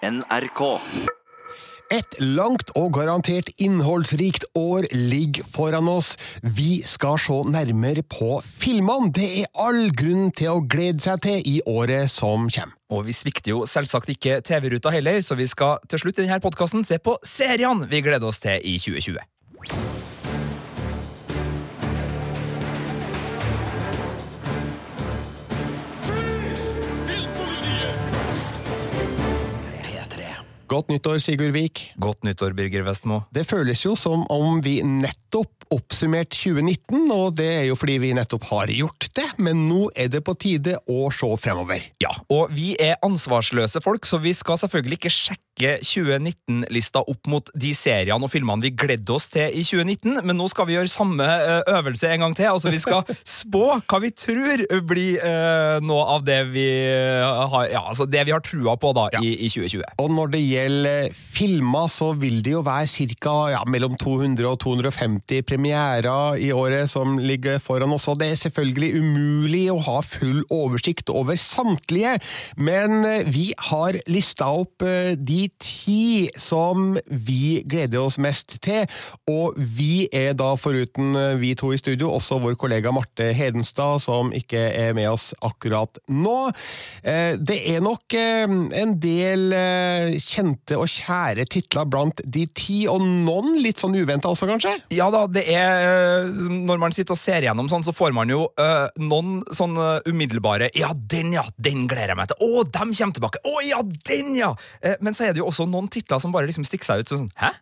NRK. Et langt og garantert innholdsrikt år ligger foran oss. Vi skal se nærmere på filmene det er all grunn til å glede seg til i året som kommer. Og vi svikter jo selvsagt ikke TV-ruta heller, så vi skal til slutt i denne podkasten se på seriene vi gleder oss til i 2020. Godt nyttår, Sigurd Vik. Godt nyttår, Birger Vestmo. Det føles jo som om vi nettopp oppsummert 2019, og det er jo fordi vi nettopp har gjort det, men nå er det på tide å se fremover. Ja, og vi er ansvarsløse folk, så vi skal selvfølgelig ikke sjekke 2019-lista opp mot de seriene og filmene vi gledde oss til i 2019, men nå skal vi gjøre samme eh, øvelse en gang til. Altså, vi skal spå hva vi tror blir uh, noe av det vi har Ja, altså det vi har trua på da Ja. i, i 2020. Og når det gjelder filmer, så vil det jo være ca. Ja, mellom 200 og 250 premierer i året som ligger foran oss. Og det er selvfølgelig umulig å ha full oversikt over samtlige, men eh, vi har lista opp eh, de ti som vi gleder oss mest til. Og vi er da, foruten eh, vi to i studio, også vår kollega Marte Hedenstad, som ikke er med oss akkurat nå. Eh, Det er nok eh, en del eh, kjente og kjære titler blant de ti, og noen litt sånn uventa også, kanskje? Ja da, det er øh, Når man sitter og ser gjennom sånn, så får man jo uh, noen sånn umiddelbare Ja, den, ja! Den gleder jeg meg til! Å, dem kommer tilbake! Å, ja, den, ja! Uh, men så er det jo også noen titler som bare liksom stikker seg ut. Sånn, Hæ?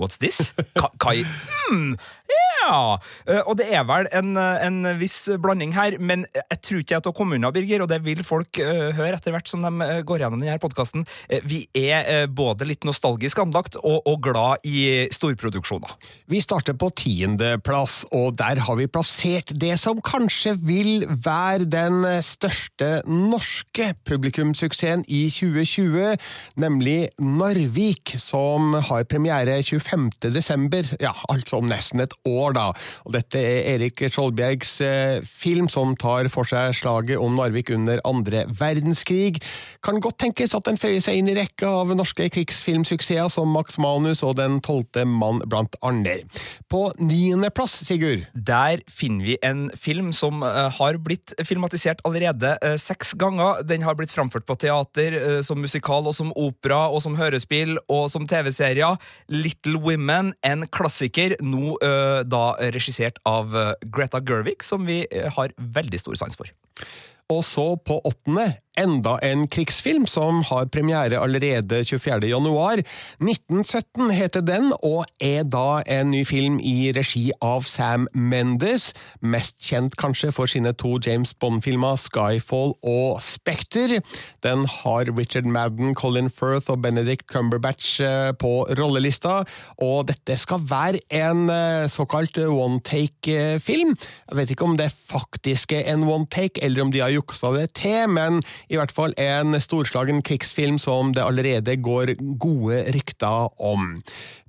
What's this? Ka Kai hmm, Ja! Eh, og det er vel en, eh, en viss blanding her, men jeg tror ikke at å komme unna, Birger, og det vil folk eh, høre etter hvert som de går gjennom denne podkasten. vi er både litt nostalgisk anlagt og, og glad i storproduksjoner. Vi starter på tiendeplass, og der har vi plassert det som kanskje vil være den største norske publikumssuksessen i 2020, nemlig Narvik, som har premiere 25. desember, ja, altså om nesten et år, da. Og dette er Erik Skjoldbjergs eh, film som tar for seg slaget om Narvik under andre verdenskrig. Kan godt tenkes at den føyer seg inn i rekka av norske krigsfilmsuksesser som Max Manus og Den tolvte mann, blant andre. På niendeplass, Sigurd, Der finner vi en film som eh, har blitt filmatisert allerede eh, seks ganger. Den har blitt framført på teater, som musikal og som opera og som hørespill og som TV-serier. Little Women, en klassiker, nå eh, da regissert av eh, Greta Gerwig, som vi eh, har veldig stor sans for. Og så på åttende, enda en krigsfilm som har premiere allerede 24. januar. 1917 heter den, og er da en ny film i regi av Sam Mendes, mest kjent kanskje for sine to James Bond-filmer Skyfall og Spectre. Den har Richard Madden, Colin Firth og Benedict Cumberbatch eh, på rollelista, og dette skal være en eh, såkalt one-take-film. Jeg vet ikke om det faktisk er en one-take, eller om de har juksa det til, men i hvert fall en storslagen krigsfilm som det allerede går gode rykter om.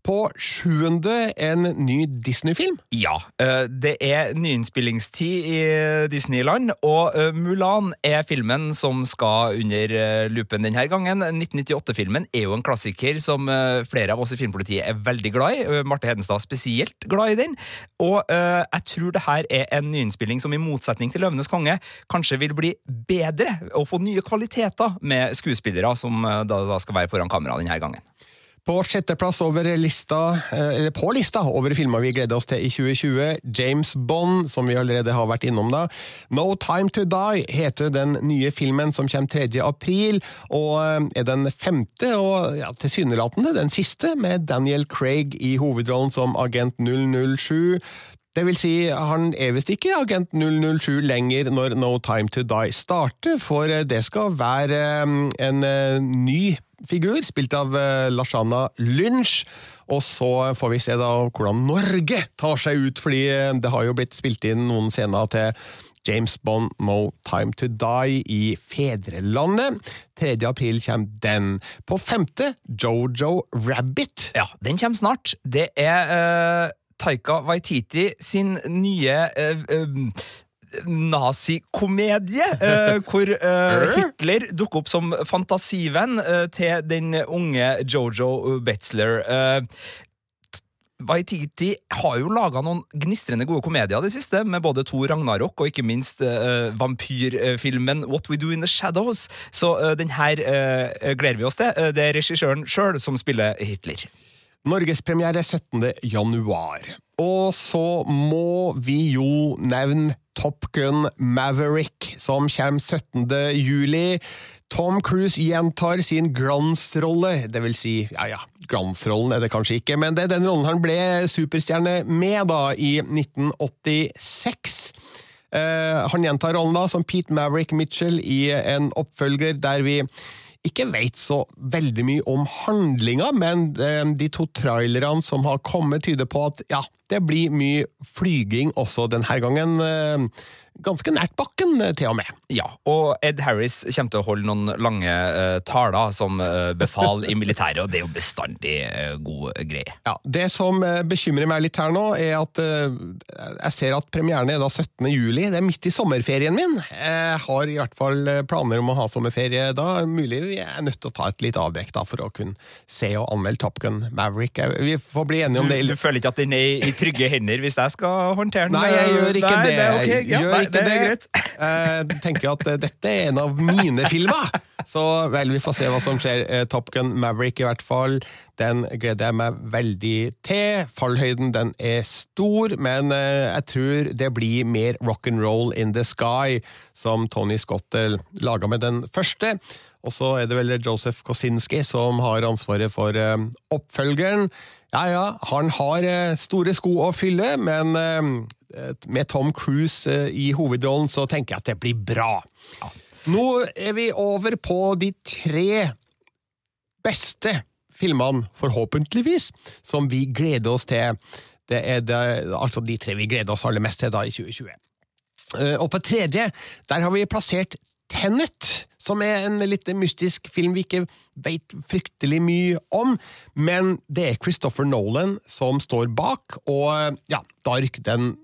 På sjuende en ny Disney-film. Ja, eh, det er nyinnspillingstid i Disneyland, og eh, Mulan er filmen som skal under loopen lupen denne gangen. 1998-filmen er jo en klassiker som eh, flere av oss i Filmpolitiet er veldig glad i. Eh, Marte Hedenstad spesielt glad i den. Og eh, jeg tror det her er en nyinnspilling som i motsetning til Løvenes konge kanskje vil bli bedre og få nye kvaliteter med skuespillere som eh, da skal være foran kamera denne gangen. På sjetteplass over lista, eh, eller på lista over filmer vi gleder oss til i 2020, James Bond, som vi allerede har vært innom da. No Time To Die heter den nye filmen som kommer 3. april, og eh, er den femte, og ja, tilsynelatende den siste, med Daniel Craig i hovedrollen som agent 007. Det vil si, han er visst ikke agent 007 lenger når No Time To Die starter, for eh, det skal være en ny figur, spilt av eh, Lashana Lynch. Og så får vi se da hvordan Norge tar seg ut, fordi eh, det har jo blitt spilt inn noen scener til James Bond No Time To Die i Fedrelandet. 3. april kommer den. På femte Jojo Rabbit. Ja, den kommer snart. Det er uh, Taika Waititi sin nye uh, eh, nazikomedie, uh, hvor uh, Hitler dukker opp som fantasivenn uh, til den unge Jojo Betzler. Waititi har jo laga noen gnistrende gode komedier det siste, med både to Ragnarok og ikke minst uh, vampyrfilmen What We Do In The Shadows. Så uh, den her uh, gleder vi oss til. det er regissøren sjøl som spiller Hitler. Norgespremiere 17. januar. Og så må vi jo nevne Top Gun Maverick, som kommer 17. juli. Tom Cruise gjentar sin glansrolle, det vil si, ja ja, glansrollen er det kanskje ikke, men det er den rollen han ble superstjerne med da, i 1986. Uh, eh, han gjentar rollen da som Pete Maverick Mitchell i en oppfølger der vi ikke veit så veldig mye om handlinga, men uh, de to trailerne som har kommet, tyder på at ja, det blir mye flyging også denne gangen. Uh, ganske nært bakken, eh, til og med. Ja, og Ed Harris kommer til å holde noen lange uh, taler som uh, befal i militæret, og det er jo bestandig uh, god greie. Ja, Det som bekymrer meg litt her nå, er at jeg ser at premieren er da 17. juli. Det er midt i sommerferien min. Jeg har i hvert fall planer om å ha sommerferie da. Mulig vi er nødt til å ta et litt avbrekk da, for å kunne se og anmelde Top Gun Maverick. Vi får bli enige om du, det. Du føler ikke at den er i trygge hender hvis jeg skal håndtere den? Nei, jeg gjør ikke Nei, det. det okay. ja, gjør nei, ikke det. det. Jeg tenker at dette er en av mine filmer! Så vel, vi får se hva som skjer. Eh, Top Gun Maverick, i hvert fall. Den gleder jeg meg veldig til. Fallhøyden den er stor, men eh, jeg tror det blir mer rock and roll in the sky, som Tony Scott eh, laga med den første. Og så er det vel Joseph Kosinski som har ansvaret for oppfølgeren. Ja ja, han har store sko å fylle, men med Tom Cruise eh, i hovedrollen, så tenker jeg at det blir bra. Ja. Nå er vi over på de tre beste filmene, forhåpentligvis, som vi gleder oss til. Det er det, altså de tre vi gleder oss aller mest til da i 2020. Eh, og på tredje, der har vi plassert Tenet, som er en litt mystisk film vi ikke veit fryktelig mye om, men det er Christopher Nolan som står bak, og ja, da rykker den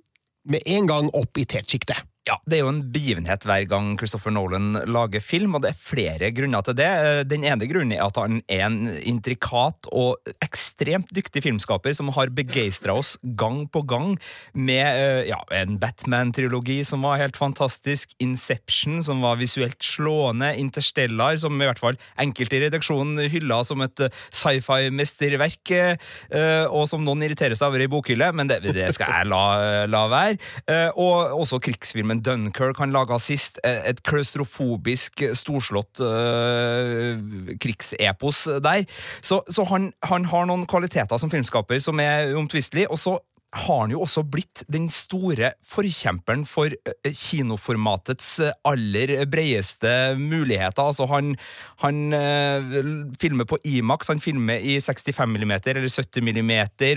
med en gang opp i tetsjiktet. Ja, Det er jo en begivenhet hver gang Christopher Nolan lager film, og det er flere grunner til det. Den ene grunnen er at han er en intrikat og ekstremt dyktig filmskaper som har begeistra oss gang på gang med eh, ja, en Batman-trilogi som var helt fantastisk, Inception som var visuelt slående, Interstellar som i hvert fall enkelte i redaksjonen hylla som et eh, sci-fi-mesterverk, eh, og som noen irriterer seg over i bokhylle, men det, det skal jeg la, la være. Og også krigsfilmen filmen Dunkerque han laga sist. Eh, et klaustrofobisk, storslått uh, krigsepos der. Så, så han, han, har noen kvaliteter som filmskaper som er uomtvistelige. Og så har han jo også blitt den store forkjemperen for eh, kinoformatets eh, aller bredeste muligheter. Altså, han, han uh, filmer på Imax, han filmer i 65 mm eller 70 mm,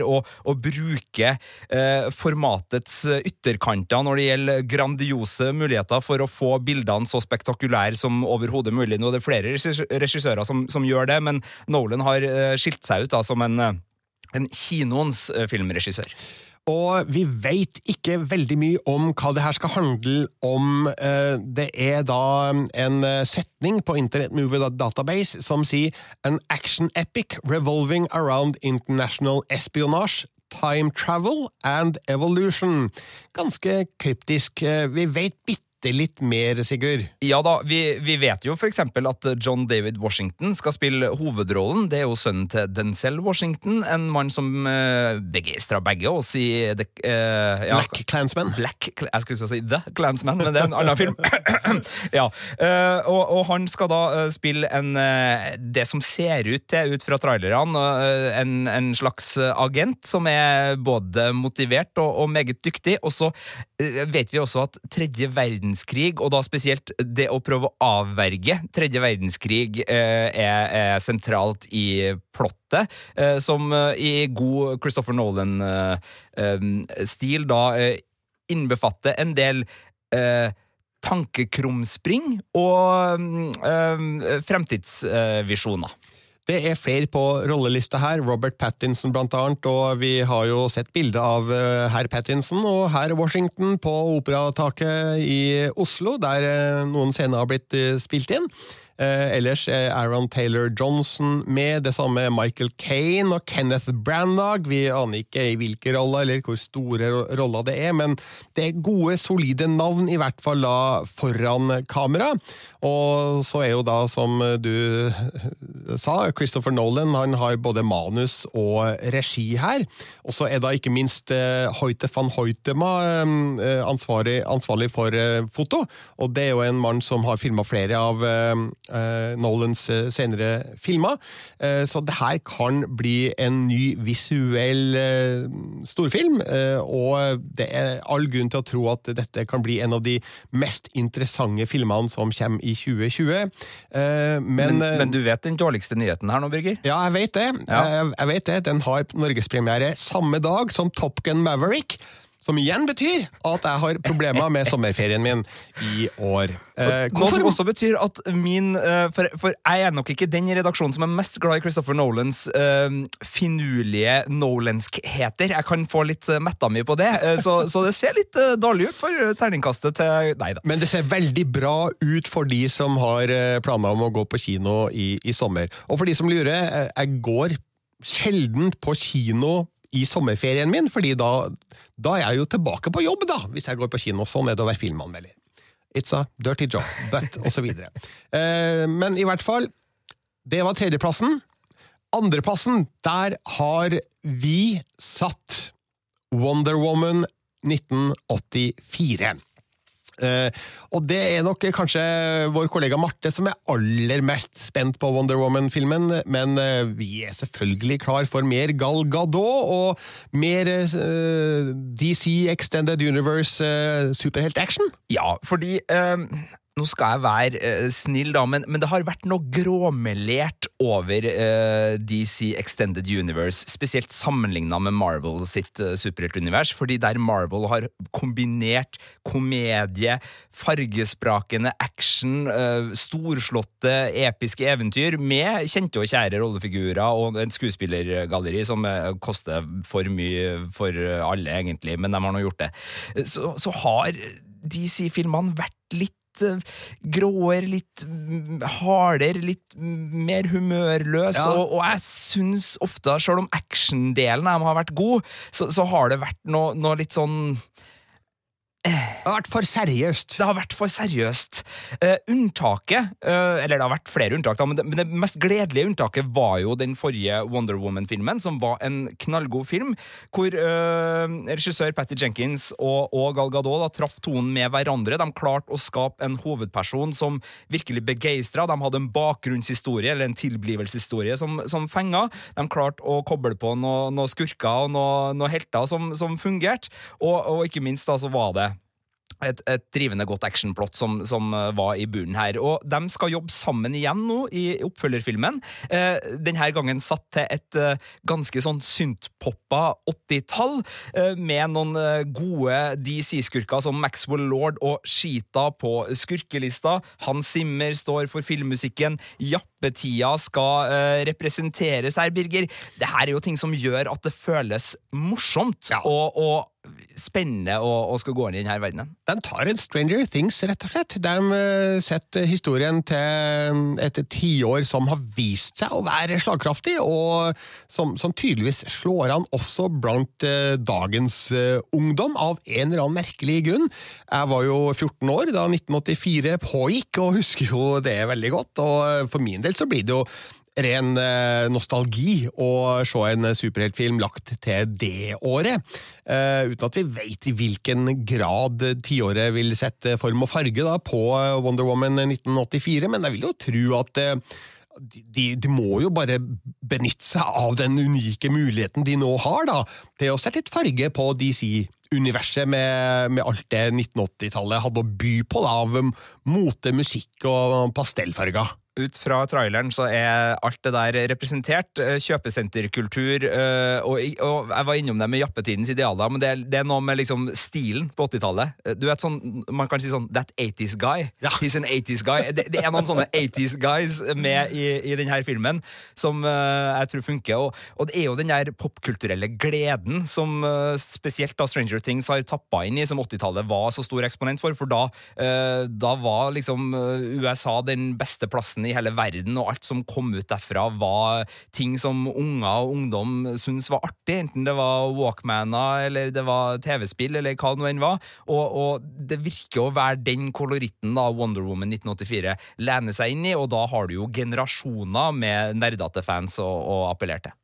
og, og bruker uh, formatets ytterkanter når det gjelder grandiose muligheter for å få bildene så spektakulære som overhodet mulig. Nå er det flere regissører som, som, gjør det, men Nolan har skilt seg ut da, som en en kinoens filmregissør. Og vi veit ikke veldig mye om hva det her skal handle om. Eh, det er da en eh, setning på Internet Movie Database som sier «An action epic revolving around international espionage, time travel and evolution». Ganske kryptisk. Eh, vi vet bitte bitte litt mer, Sigurd? Ja da, vi, vi vet jo f.eks. at John David Washington skal spille hovedrollen. Det er jo sønnen til Denzel Washington, en mann som uh, begeistra begge oss i the, uh, ja, Black Clansman. Black, jeg skulle si The Clansman, men det er en annen film. ja, uh, og, og, han skal da uh, spille en det som ser ut til, ut fra trailerne, en, en, slags agent som er både motivert og, og meget dyktig. Og så vet vi også at tredje verden verdenskrig, og da spesielt det å prøve å avverge tredje verdenskrig, eh, er, sentralt i plottet, eh, som eh, i god Christopher Nolan-stil da innbefatter en del tankekrumspring og fremtidsvisjoner. Det er flere på rollelista her, Robert Pattinson blant annet, og vi har jo sett bilde av eh, herr Pattinson og herr Washington på Operataket i Oslo, der eh, noen scener har blitt eh, spilt inn. Eh, ellers er Aaron Taylor Johnson med, det samme Michael Kane og Kenneth Branagh. Vi aner ikke i hvilke roller eller hvor store roller det er, men det er gode, solide navn, i hvert fall da foran kamera. Og så er jo da, som du sa, Christopher Nolan han har både manus og regi her. Og så er da ikke minst uh, Hoite van Hoitema uh, ansvarlig, ansvarlig, for foto. Og det er jo en mann som har filma flere av Nolans uh, senere filmer. Uh, så det her kan bli en ny visuell storfilm, og det er all grunn til å tro at dette kan bli en av de mest interessante filmene som kommer i 2020. Men, men, men, du vet den dårligste nyheten her nå, Birger? Ja, jeg vet det. Ja. Jeg, jeg vet det. Den har norgespremiere samme dag som Top Gun Maverick. Som igjen betyr at jeg har problemer med sommerferien min i år. Eh, Noe som også betyr at min uh, for, for, jeg er nok ikke den i redaksjonen som er mest glad i Christopher Nolans eh, finurlige nolanskheter. Jeg kan få litt uh, metta mi på det, uh, så, så, det ser litt dårlig ut for terningkastet til Nei da. Men det ser veldig bra ut for de som har planer om å gå på kino i, i sommer. Og for de som lurer, jeg går sjelden på kino i sommerferien min, fordi da, da, er jeg jo tilbake på jobb, da, hvis jeg går på kino. Sånn er å være filmanmelder. It's a dirty job, but osv. Eh, men i hvert fall, det var tredjeplassen. Andreplassen, der har vi satt Wonder Woman 1984. Uh, og det er nok kanskje vår kollega Marte som er aller mest spent på Wonder Woman-filmen, men uh, vi er selvfølgelig klar for mer Gal Gadot og mer eh, DC Extended Universe superhelt-action. Ja, fordi nå skal jeg være uh, snill, da, men, men, det har vært noe gråmelert over eh, DC Extended Universe, spesielt sammenligna med Marvel sitt uh, superheltunivers, fordi der Marvel har kombinert komedie, fargesprakende action, uh, storslåtte, episke eventyr med kjente og kjære rollefigurer og en skuespillergalleri som koster for mye for alle, egentlig, men de har nå gjort det. Så, så har DC-filmene vært litt litt gråere, litt hardere, litt mer humørløs. Ja. Og, og, jeg syns ofte, selv om actiondelen av dem har vært god, så, så har det vært noe, noe litt sånn det har vært for seriøst. Det har vært for seriøst. Uh, unntaket, uh, eller det har vært flere unntak, da, men, det, men det, mest gledelige unntaket var jo den forrige Wonder Woman-filmen, som var en knallgod film, hvor uh, regissør Patty Jenkins og, og Gal Gadot da, traff tonen med hverandre. De klarte å skape en hovedperson som virkelig begeistra. De hadde en bakgrunnshistorie, eller en tilblivelseshistorie, som, som fenga. De klarte å koble på noen noe skurker og noen noe helter som, som fungerte, og, og ikke minst da så var det et, et, drivende godt actionplott som, som, eh, var i bunnen her. Og de skal jobbe sammen igjen nå i oppfølgerfilmen. Eh, denne gangen satt til et eh, ganske sånn syntpoppa 80-tall, eh, med noen eh, gode DC-skurker som Maxwell Lord og Sheeta på skurkelista. Hans Zimmer står for filmmusikken. Jappetida skal eh, representeres her, Birger. Det her er jo ting som gjør at det føles morsomt. Ja. og, og spennende å, skal gå inn i denne verdenen. De tar en Stranger Things, rett og slett. De uh, setter historien til et tiår som har vist seg å være slagkraftig, og som, som tydeligvis slår an også blant uh, dagens uh, ungdom, av en eller annen merkelig grunn. Jeg var jo 14 år da 1984 pågikk, og husker jo det veldig godt, og for min del så blir det jo ren eh, nostalgi å se en superheltfilm lagt til det året. Uh, uten at vi vet i hvilken grad tiåret vil sette form og farge da, på Wonder Woman 1984, men jeg vil jo tro at uh, de, de, må jo bare benytte seg av den unike muligheten de nå har, da, til å sette litt farge på DC-universet med, med, alt det 1980-tallet hadde å by på da, av mote, musikk og pastellfarger. Ut fra traileren så er alt det der representert. Eh, kjøpesenterkultur, eh, og, og jeg var innom det med jappetidens idealer, men det det er noe med liksom stilen på 80-tallet. Eh, du vet sånn, Man kan si sånn That 80's guy. Ja. He's an 80's guy. Det, det er noen sånne 80's guys med i, i denne filmen som jeg tror funker. Og, og, det er jo den der popkulturelle gleden som spesielt da Stranger Things har tappa inn i, som 80-tallet var så stor eksponent for. For da, da var liksom USA den beste plassen i hele verden, og alt som kom ut derfra, var ting som unger og ungdom syntes var artig. Enten det var Walkmaner, eller det var TV-spill, eller hva det nå enn var. Og, og, det virker å være den koloritten da Wonder Woman 1984 lener seg inn i, og da har du jo generasjoner med nerdete fans å, å appellere til.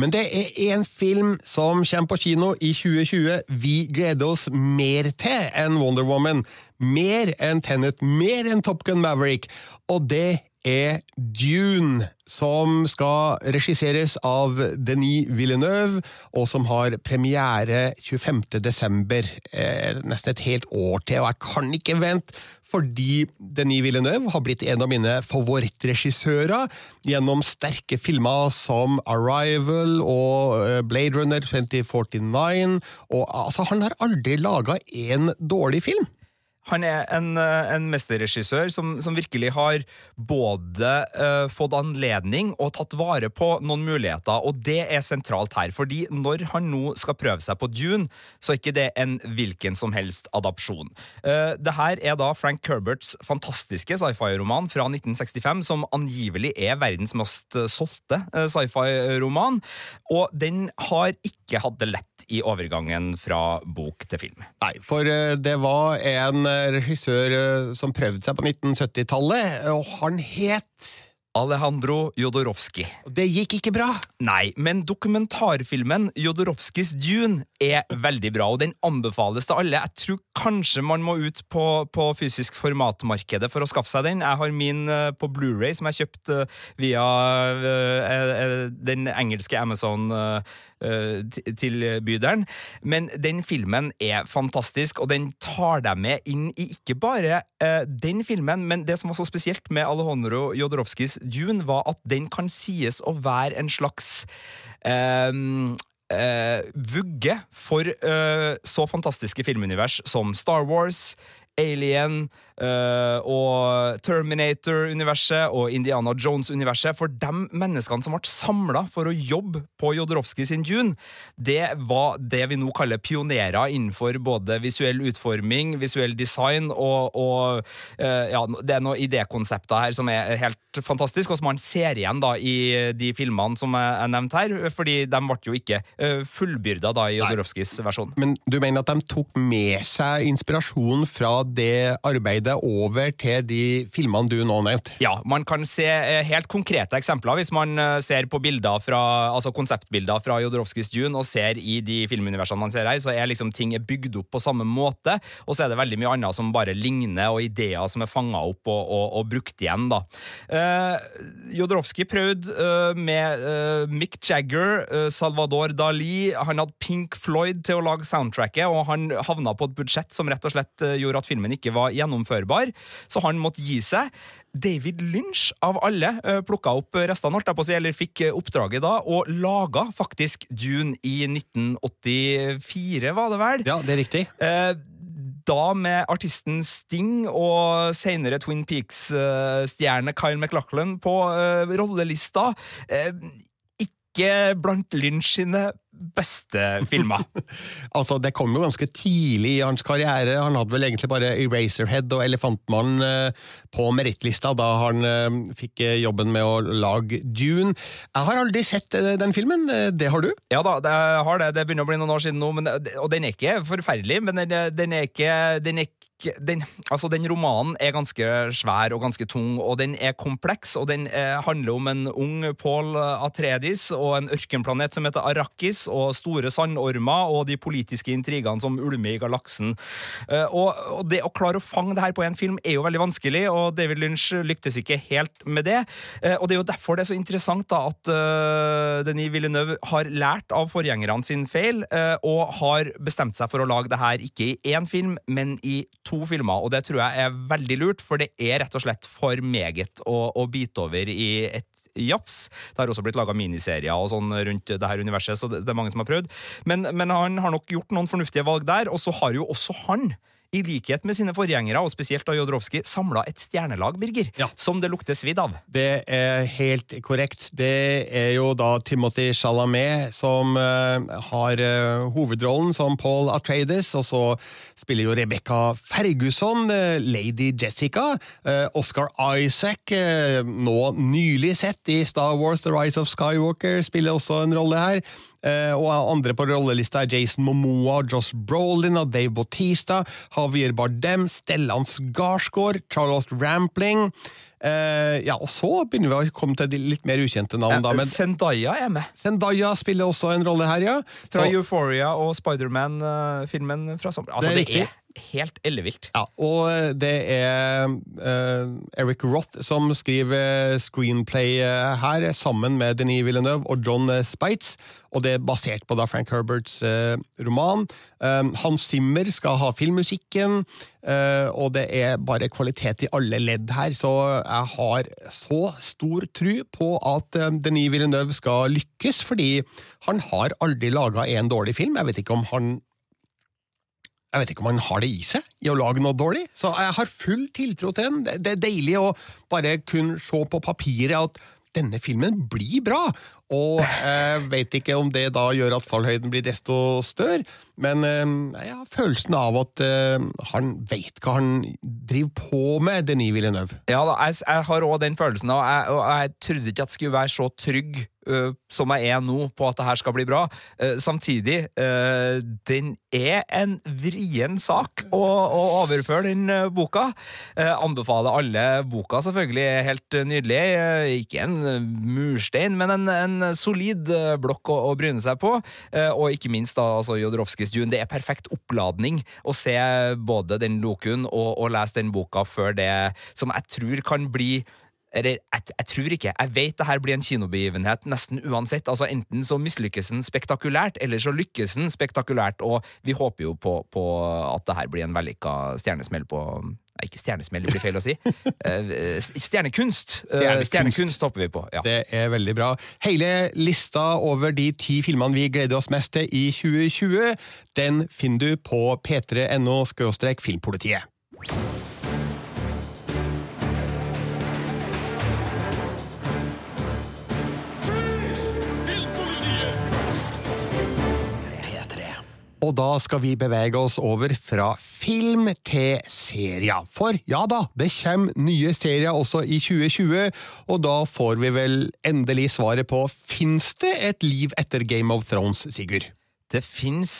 Men det er én film som kommer på kino i 2020 vi gleder oss mer til enn Wonder Woman. Mer enn Tenet, mer enn Top Gun Maverick. Og det er Dune, som skal regisseres av Denis Villeneuve, og som har premiere 25. desember. Eh, nesten et helt år til, og jeg kan ikke vente, fordi Denis Villeneuve har blitt en av mine favorittregissører gjennom sterke filmer som Arrival og eh, Blade Runner 2049. Og altså, han har aldri laga en dårlig film. Han er en, eh, en mesterregissør som, som, virkelig har både uh, fått anledning og tatt vare på noen muligheter, og det er sentralt her. fordi når han nå skal prøve seg på Dune, så er ikke det en hvilken som helst adapsjon. Uh, det her er da Frank Kerberts fantastiske sci-fi-roman fra 1965, som angivelig er verdens mest solgte uh, sci-fi-roman, og den har ikke hatt det lett i overgangen fra bok til film. Nei, for det var en regissør eh, som prøvde seg på 1970-tallet, og han het Alejandro Jodorowsky. Det gikk ikke bra? Nei, men dokumentarfilmen Jodorowskys Dune er veldig bra, og den anbefales til alle. Jeg tror kanskje man må ut på, på fysisk formatmarkedet for å skaffe seg den. Jeg har min på Blu-ray, som jeg kjøpte via den engelske Amazon tilbyderen. Men den filmen er fantastisk, og den tar deg med inn i ikke bare den filmen, men det som var så spesielt med Alejandro Jodorowskis Dune, var at den kan sies å være en slags um, uh, vugge for uh, så fantastiske filmunivers som Star Wars, Alien uh, og Terminator-universet og Indiana Jones-universet. For de menneskene som ble samla for å jobbe på Jodorowsky sin Dune, det var det vi nå kaller pionerer innenfor både visuell utforming, visuell design og, og uh, ja, det er noen idékonsepter her som er helt fantastisk, og som man ser igjen da i de filmene som er nevnt her, fordi de ble jo ikke uh, fullbyrda da i Jodorowskys versjon. Men du mener at de tok med seg inspirasjon fra det arbeidet over til de filmene du nå nevnte? Ja, man kan se eh, helt konkrete eksempler hvis man eh, ser på bilder fra, altså konseptbilder fra Jodorowskis Dune og ser i de filmuniversene man ser her, så er liksom ting bygd opp på samme måte, og så er det veldig mye annet som bare ligner, og ideer som er fanga opp og, og, og, brukt igjen. da. Uh, Jodorowsky prøvde uh, med uh, Mick Jagger, Salvador Dali, han hadde Pink Floyd til å lage soundtracket, og han havna på et budsjett som rett og slett gjorde at filmen ikke var gjennomførbar, så han måtte gi seg. David Lynch, av alle, eh, plukka opp restene, holdt jeg på å si, eller fikk eh, oppdraget da, og laga faktisk Dune i 1984, var det vel? Ja, det er riktig. Eh, da med artisten Sting og senere Twin Peaks-stjerne Kyle McLachlan på rollelista. Ikke blant Lynch sine beste filmer. altså, Det kom jo ganske tidlig i hans karriere. Han hadde vel egentlig bare Eraserhead og Elefantmannen eh, på merittlista da han eh, fikk eh, jobben med å lage Dune. Jeg har aldri sett den filmen. Det har du? Ja da, jeg har det. Det begynner å bli noen år siden nå, men, og den er ikke forferdelig. Men den, den er ikke, den er den, altså den romanen er ganske svær og ganske tung, og den er kompleks. og Den eh, handler om en ung Paul Atredis og en ørkenplanet som heter Arrakis, og store sandormer og de politiske intrigene som ulmer i galaksen. Eh, og, og, Det å klare å fange det her på én film er jo veldig vanskelig, og David Lynch lyktes ikke helt med det. Eh, og Det er jo derfor det er så interessant da at uh, Denis Villeneuve har lært av forgjengerne sin feil, uh, og har bestemt seg for å lage det her ikke i én film, men i to to filmer, og det tror jeg er veldig lurt, for det er rett og slett for meget å, å bite over i et jafs. Det har også blitt laga miniserier og sånn rundt det her universet, så det, det er mange som har prøvd. Men, men han har nok gjort noen fornuftige valg der, og så har jo også han i likhet med sine forgjengere, og spesielt da Jodorowsky, samla et stjernelag, Birger, Ja. som det lukter svidd av. Det er helt korrekt. Det er jo da Timothy Chalamet som uh, har uh, hovedrollen som Paul Atreides, og så spiller jo Rebecca Ferguson, uh, Lady Jessica. Oscar Isaac, nå nylig sett i Star Wars The Rise of Skywalker, spiller også en rolle her. Eh, og andre på rollelista er Jason Momoa, Joss Brolin og Dave Bautista, Javier Bardem, Stellan Skarsgård, Charlotte Rampling. Eh, ja, og så begynner vi å komme til de litt mer ukjente navn, da. Men Zendaya er med. Zendaya spiller også en rolle her, ja. Fra Så- Euphoria og Spiderman-filmen fra sommer. Altså, Det er det er helt ellevilt. Ja, og det er uh, Eric Roth som skriver screenplay eh, her, sammen med Denis Villeneuve og John eh, Spites, og det er basert på da Frank Herberts uh, roman. Um, Hans Zimmer skal ha filmmusikken, uh, og det er bare kvalitet i alle ledd her, så jeg har så stor tru på at um, Denis Villeneuve skal lykkes, fordi han har aldri laga en dårlig film. Jeg vet ikke om han jeg vet ikke om han har det i seg i å lage noe dårlig, så jeg har full tiltro til den. Det- er deilig å bare kunne se på papiret at denne filmen blir bra, og jeg vet ikke om det da gjør at fallhøyden blir desto større, men eh, jeg har følelsen av at eh, han vet hva han driver på med, Denis Villeneuve. Ja jeg har òg den følelsen, og jeg, og jeg trodde ikke at jeg skulle være så trygg ø, som jeg er nå på at det her skal bli bra. Uh, samtidig, uh, den er en vrien sak å, å overføre, den boka. Anbefaler alle boka, selvfølgelig. Helt nydelig. Ikke en murstein, men en, en solid blokk å, å bryne seg på. Og ikke minst da, altså Jodorowskis Dune. Det er perfekt oppladning å se både den lokuen og, og lese den boka før det som jeg tror kan bli eller jeg, jeg tror ikke. Jeg vet det her blir en kinobegivenhet nesten uansett. Altså Enten så mislykkes den spektakulært, eller så lykkes den spektakulært. Og vi håper jo på, på at det her blir en vellykka stjernesmell på Nei, ikke stjernesmell, det blir feil å si. Eh, Stjernekunst. Eh, Stjernekunst. Stjernekunst håper vi på. ja. Det er veldig bra. Hele lista over de ti filmene vi gleder oss mest til i 2020, den finner du på p3.no filmpolitiet. Og da skal vi bevege oss over fra film til serier. For ja da, det kommer nye serier også i 2020, og da får vi vel endelig svaret på fins det et liv etter Game of Thrones, Sigurd? Det fins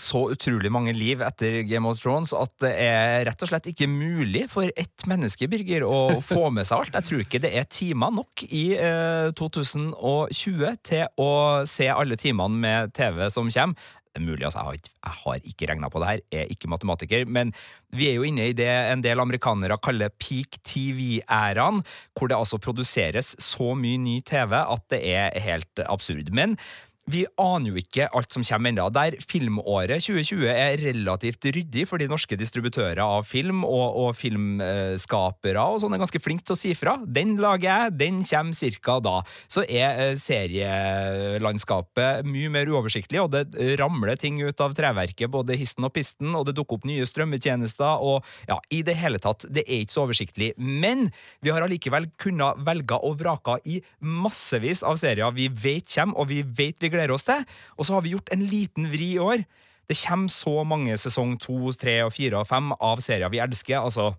så utrolig mange liv etter Game of Thrones at det er rett og slett ikke mulig for ett menneske Birger, å få med seg alt. Jeg tror ikke det er timer nok i uh, 2020 til å se alle timene med TV som kommer. Mulig, altså, jeg har ikke, jeg ikke regna på det her, jeg er ikke matematiker, men vi er jo inne i det en del amerikanere kaller peak TV-æraen, hvor det altså produseres så mye ny TV at det er helt absurd. Men vi aner jo ikke alt som kommer ennå. Der filmåret 2020 er relativt ryddig for de norske distributører av film og, og filmskapere og sånn er ganske flink til å si fra. Den lager jeg, den kommer cirka da. Så er eh, serielandskapet mye mer uoversiktlig, og det ramler ting ut av treverket, både histen og pisten, og det dukker opp nye strømmetjenester, og ja, i det hele tatt, det er ikke så oversiktlig. Men vi har allikevel kunnet velge og vrake i massevis av serier vi vet kommer, og vi vet vi gleder oss til. Og så har vi gjort en liten vri i år. Det kommer så mange sesong to, tre fire og fem av serier vi elsker. altså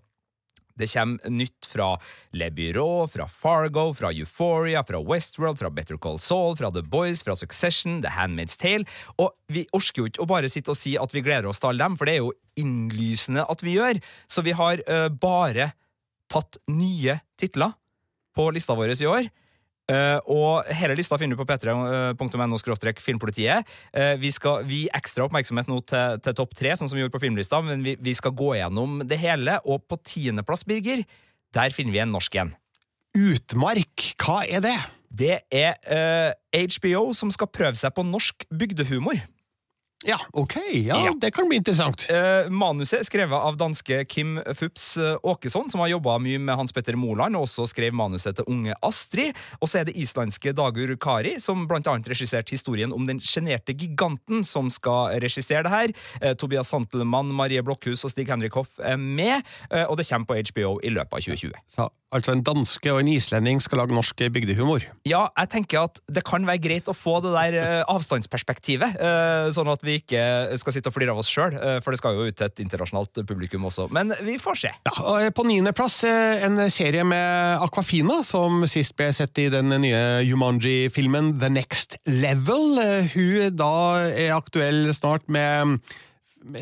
det kommer nytt fra Le Byrå, fra Fargo, fra Euphoria, fra Westworld, fra Better Call Saul, fra The Boys, fra Succession, The Handmaid's Tale. Og vi orker jo ikke å bare sitte og si at vi gleder oss til alle dem, for det er jo innlysende at vi gjør. Så vi har uh, bare tatt nye titler på lista vår i år. Uh, og hele lista finner du på p3.no filmpolitiet. Uh, vi skal vi gir ekstra oppmerksomhet nå til, til topp tre, sånn som vi gjorde på filmlista, men vi, vi skal gå gjennom det hele. Og på tiendeplass, Birger, der finner vi en norsk en. Utmark, hva er det? Det er uh, HBO som skal prøve seg på norsk bygdehumor. Ja, ok. Ja, Ja. Det kan bli interessant. Eh, manuset er skrevet av danske Kim Fups eh, Åkesson, som har jobba mye med Hans Petter Moland, og også skrev manuset til Unge Astrid. Og så er det islandske Dagur Kari, som blant annet regisserte historien om den sjenerte giganten, som skal regissere det her. Eh, Tobias Santelmann, Marie Blokhus og Stig Henrik Hoff er med, eh, og det kommer på HBO i løpet av 2020. Så, altså En danske og en islending skal lage norsk bygdehumor. Ja, jeg tenker at det kan være greit å få det der eh, avstandsperspektivet, eh, sånn at vi ikke skal sitte og flire av oss sjøl, for det skal jo ut til et internasjonalt publikum også. Men vi får se. Ja, og På niendeplass eh, en serie med Aquafina, som sist ble sett i den nye Jumanji-filmen The Next Level. Eh, Hun da er aktuell snart med,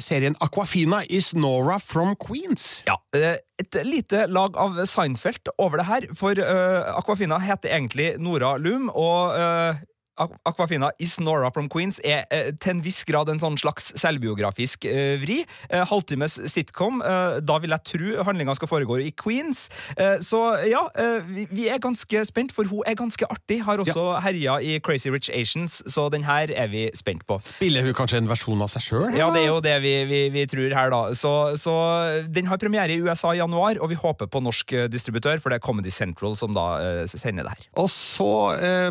serien Aquafina is Nora from Queens. Ja, eh, Et lite lag av Seinfeld over det her, for uh, Aquafina heter egentlig Nora Loom, og eh, Aqu- Aquafina is Nora from Queens er eh, til en viss grad en sånn slags selvbiografisk eh, vri. Eh, halvtimes sitcom. Eh, da vil jeg tro handlinga skal foregå i Queens. Eh, så ja, eh, vi, vi er ganske spent, for hun er ganske artig. Har også herja i Crazy Rich Asians, så den her er vi spent på. Spiller hun kanskje en versjon av seg sjøl? Ja, det er jo det vi, vi, vi tror her, da. Så, så den har premiere i USA i januar, og vi håper på norsk distributør, for det er Comedy Central som da sender det her. Og så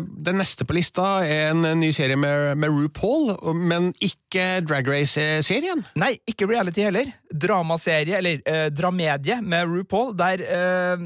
Den neste på lista en ny serie med, med RuPaul, men ikke Drag Race-serien. Nei, ikke reality heller. Dramaserie, eller eh, dramedie med RuPaul, der eh,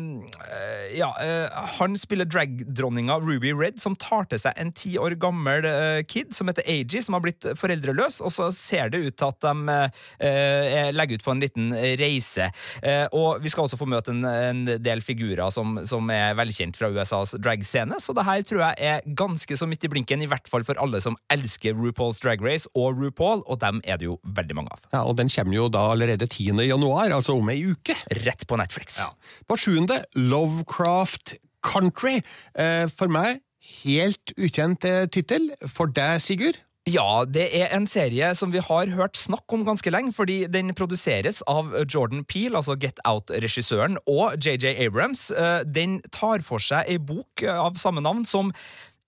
Ja, eh, han spiller dragdronninga Ruby Red, som tar til seg en ti år gammel eh, kid som heter AG, som har blitt foreldreløs, og så ser det ut til at de eh, legger ut på en liten reise. Eh, og vi skal også få møte en, en del figurer som, som er velkjent fra USAs dragscene, så det her tror jeg er ganske så midt i blinken, i hvert fall for alle som elsker RuPaul's Drag Race og RuPaul, og dem er det jo veldig mange av. Ja, og Den kommer jo da allerede 10. januar, altså om ei uke. Rett på Netflix. På sjuende Lovecraft Country. Eh, for meg helt ukjent eh, tittel. For deg, Sigurd? Ja, det er en serie som vi har hørt snakk om ganske lenge, fordi den produseres av Jordan Peele, altså Get Out-regissøren, og JJ Abrams. Eh, Den tar for seg ei bok av samme navn som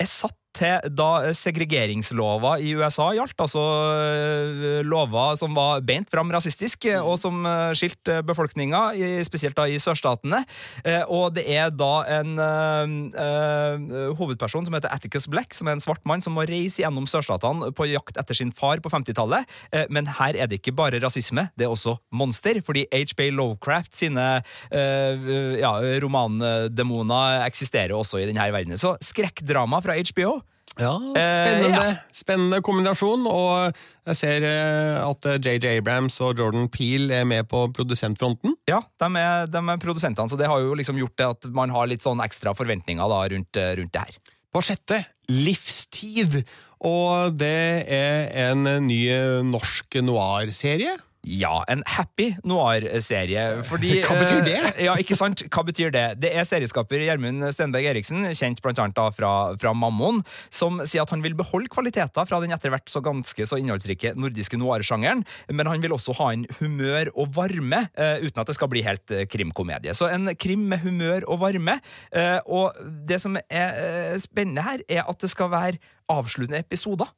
er satt til da segregeringslova i USA gjaldt, altså lova lover som var beint fram rasistisk, eh, og som eh, skilte befolkninga, spesielt da i sørstatene. Eh, Og det er da en uh, eh, hovedperson som heter Atticus Black, som er en svart mann som må reise gjennom sørstatene på jakt etter sin far på 50-tallet. Eh, Men her er det ikke bare rasisme, det er også monster, fordi HB Lovecraft sine uh, ja, romandemoner eksisterer også i denne verdenen. Så skrekkdrama fra HBO. Ja, Eh, spennende, ja. spennende kombinasjon. Og jeg ser eh, at eh, JJ Abrams og Jordan Peele er med på produsentfronten. Ja, de er, de er produsentene, så det har jo liksom gjort det at man har litt sånn ekstra forventninger da rundt, eh, rundt det her. På sjette Livstid. Og det er en ny eh, norsk noir-serie. Ja, en happy noir-serie. Fordi Hva betyr det? eh, Ja, ikke sant? Hva betyr det? Det er serieskaper Gjermund Stenberg Eriksen, kjent da fra, fra Mammon, som sier at han vil beholde kvaliteter fra den etter hvert så ganske så innholdsrike nordiske noir-sjangeren, men han vil også ha inn humør og varme, eh, uten at det skal bli helt eh, krimkomedie. Så en krim med humør og varme. Og det som er spennende her, er at det skal være avsluttende episoder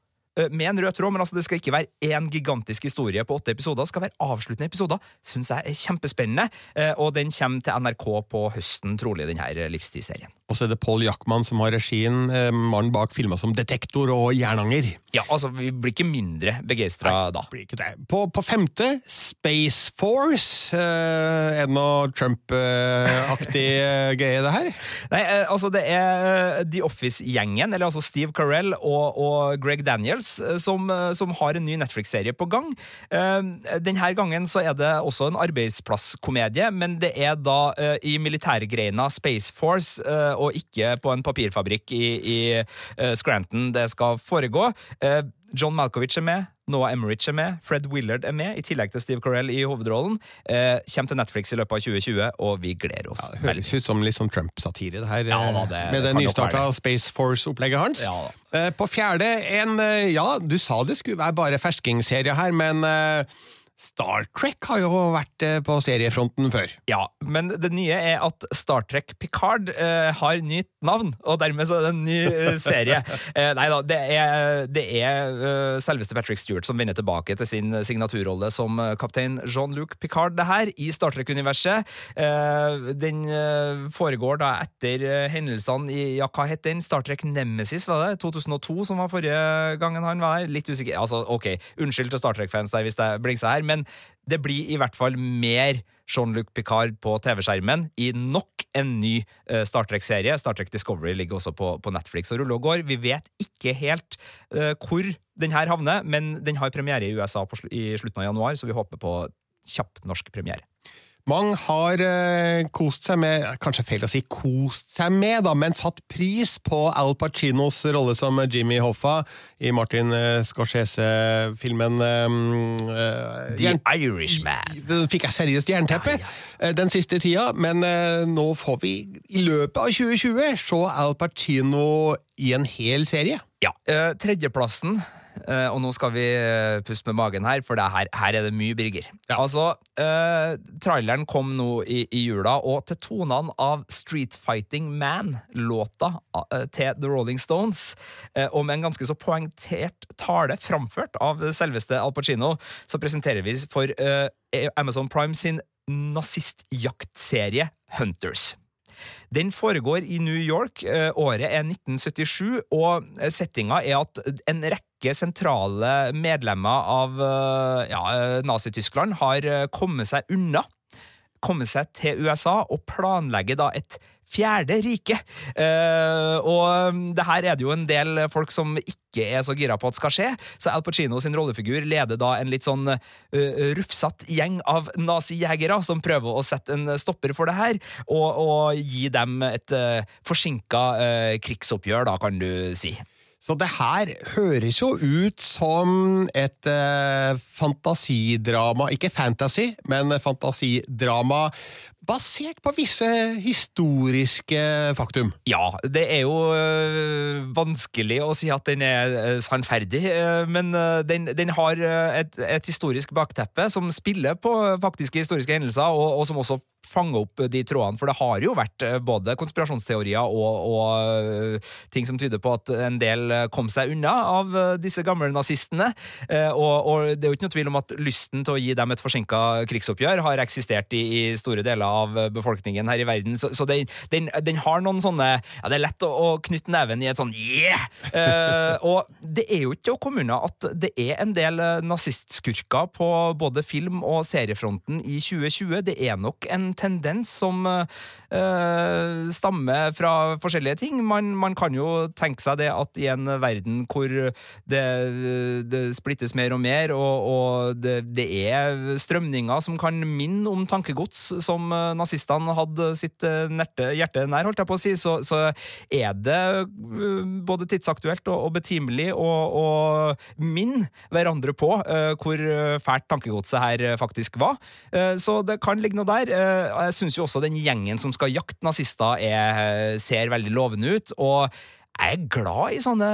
med en rød tråd, men altså det skal ikke være én gigantisk historie på åtte episoder. Det skal være avsluttende episoder. Syns jeg er kjempespennende. eh, Og den kommer til NRK på høsten, trolig, denne livstidsserien. Og så er det Paul Jackman som har regien. eh, Mannen bak filmer som Detektor og Jernanger. Ja, altså, vi blir ikke mindre begeistra da. Blir ikke det. På, på femte Space Force. Eh, er det noe Trump-aktig eh, greie, det her? Nei, eh, altså det er eh, The Office-gjengen, eller altså Steve Carell og, og Greg Daniels, eh, som, eh, som har en ny Netflix-serie på gang. Eh, Denne gangen så er det også en arbeidsplasskomedie, men det er da i militærgreina Space Force, og ikke på en papirfabrikk i, i Scranton det skal foregå. John Malkovich er med, Noah Emmerich er med, Fred Willard er med, i tillegg til Steve Carell i hovedrollen. Eh, Kommer til Netflix i løpet av 2020, og vi gleder oss. Det høres ut som litt sånn Trump-satire, det her. Ja, eh, da, det- med det det nystarta Space Force-opplegget hans. Ja. Eh, På fjerde en eh, Ja, du sa det skulle være bare ferskingserie her, men eh, Star Trek har jo vært eh, på seriefronten før. Ja, men det nye er at Star Trek Picard eh, har nytt navn, og dermed så er det en ny eh, serie. eh, nei da, det er, det er uh, selveste Patrick Stewart som vender tilbake til sin signaturrolle som eh, kaptein Jean-Luc Picard, det her, i Star Trek-universet. Eh, den foregår da etter hendelsene i ja, hva het den? Star Trek Nemesis, var det? 2002, som var forrige gangen han var her. Litt usikker. Altså, ok, unnskyld til Star Trek-fans der hvis det blingser her, men det blir i hvert fall mer Jean-Luc Picard på TV-skjermen i nok en ny eh, Star Trek-serie. Star Trek Discovery ligger også på, på Netflix og ruller og går. Vi vet ikke helt uh, hvor den her havner, men den har premiere i USA på, i slutten av januar, så vi håper på kjapp norsk premiere. Mange har eh, kost seg med Kanskje feil å si kost seg med, da, men satt pris på Al Pacinos rolle som Jimmy Hoffa i Martin eh, Scorsese-filmen eh, The Irishman. Fikk jeg seriøst jernteppe eh, den siste tida, men eh, nå får vi i løpet av 2020 se Al Pacino i en hel serie. Ja. eh, tredjeplassen, og nå skal vi eh, puste med magen her, for det her, her er det mye Birger. Ja. Altså, eh, traileren kom nå i, i jula, og til tonene av Street Fighting Man-låta eh, til The Rolling Stones, eh, og med en ganske så poengtert tale framført av selveste Al Pacino, så presenterer vi for eh, Amazon Prime sin nazistjaktserie Hunters. Den foregår i New York. eh, Året er 1977, og settinga er at en rekke sentrale medlemmer av eh, ja, eh, Nazi-Tyskland har kommet seg unna. Kommet seg til USA og planlegger da et fjerde rike. Uh, og det her er det jo en del folk som ikke er så gira på at skal skje, så Al Pacino sin rollefigur leder da en litt sånn uh, rufsatt gjeng av nazijegere som prøver å sette en stopper for det her, og, og gi dem et uh, forsinka uh, krigsoppgjør, da, kan du si. Så det her høres jo ut som et eh, fantasidrama, ikke fantasy, men fantasidrama basert på visse historiske faktum. Ja, det er jo øh, vanskelig å si at den er øh, sannferdig, øh, men den, den har et, et historisk bakteppe som spiller på faktiske historiske hendelser, og, og som også fanger opp de trådene, for det har jo vært både konspirasjonsteorier og, og ting som tyder på at en del kom seg unna av disse gamle nazistene, Eh, og, og det er jo ikke noe tvil om at lysten til å gi dem et forsinka krigsoppgjør har eksistert i, i store deler av befolkningen her i verden, så, så den, den, den har noen sånne Ja, det er lett å, å knytte neven i et sånn yeah! Uh, og det er jo ikke til å komme unna at det er en del eh, nazistskurker på både film- og seriefronten i 2020. Det er nok en tendens som uh, stammer fra forskjellige ting. Man, man kan jo tenke seg det at i en verden hvor det, det splittes mer og mer, og, og det, det er strømninger som kan minne om tankegods som nazistene hadde sitt eh, nerte, hjerte nær, holdt jeg på å si, så, så er det eh, både tidsaktuelt og, og betimelig å, minne hverandre på uh, hvor fælt tankegodset her faktisk var. Uh, så det kan ligge noe der. Uh, jeg syns jo også den gjengen som skal jakte nazister, er, ser veldig lovende ut. og jeg er glad i sånne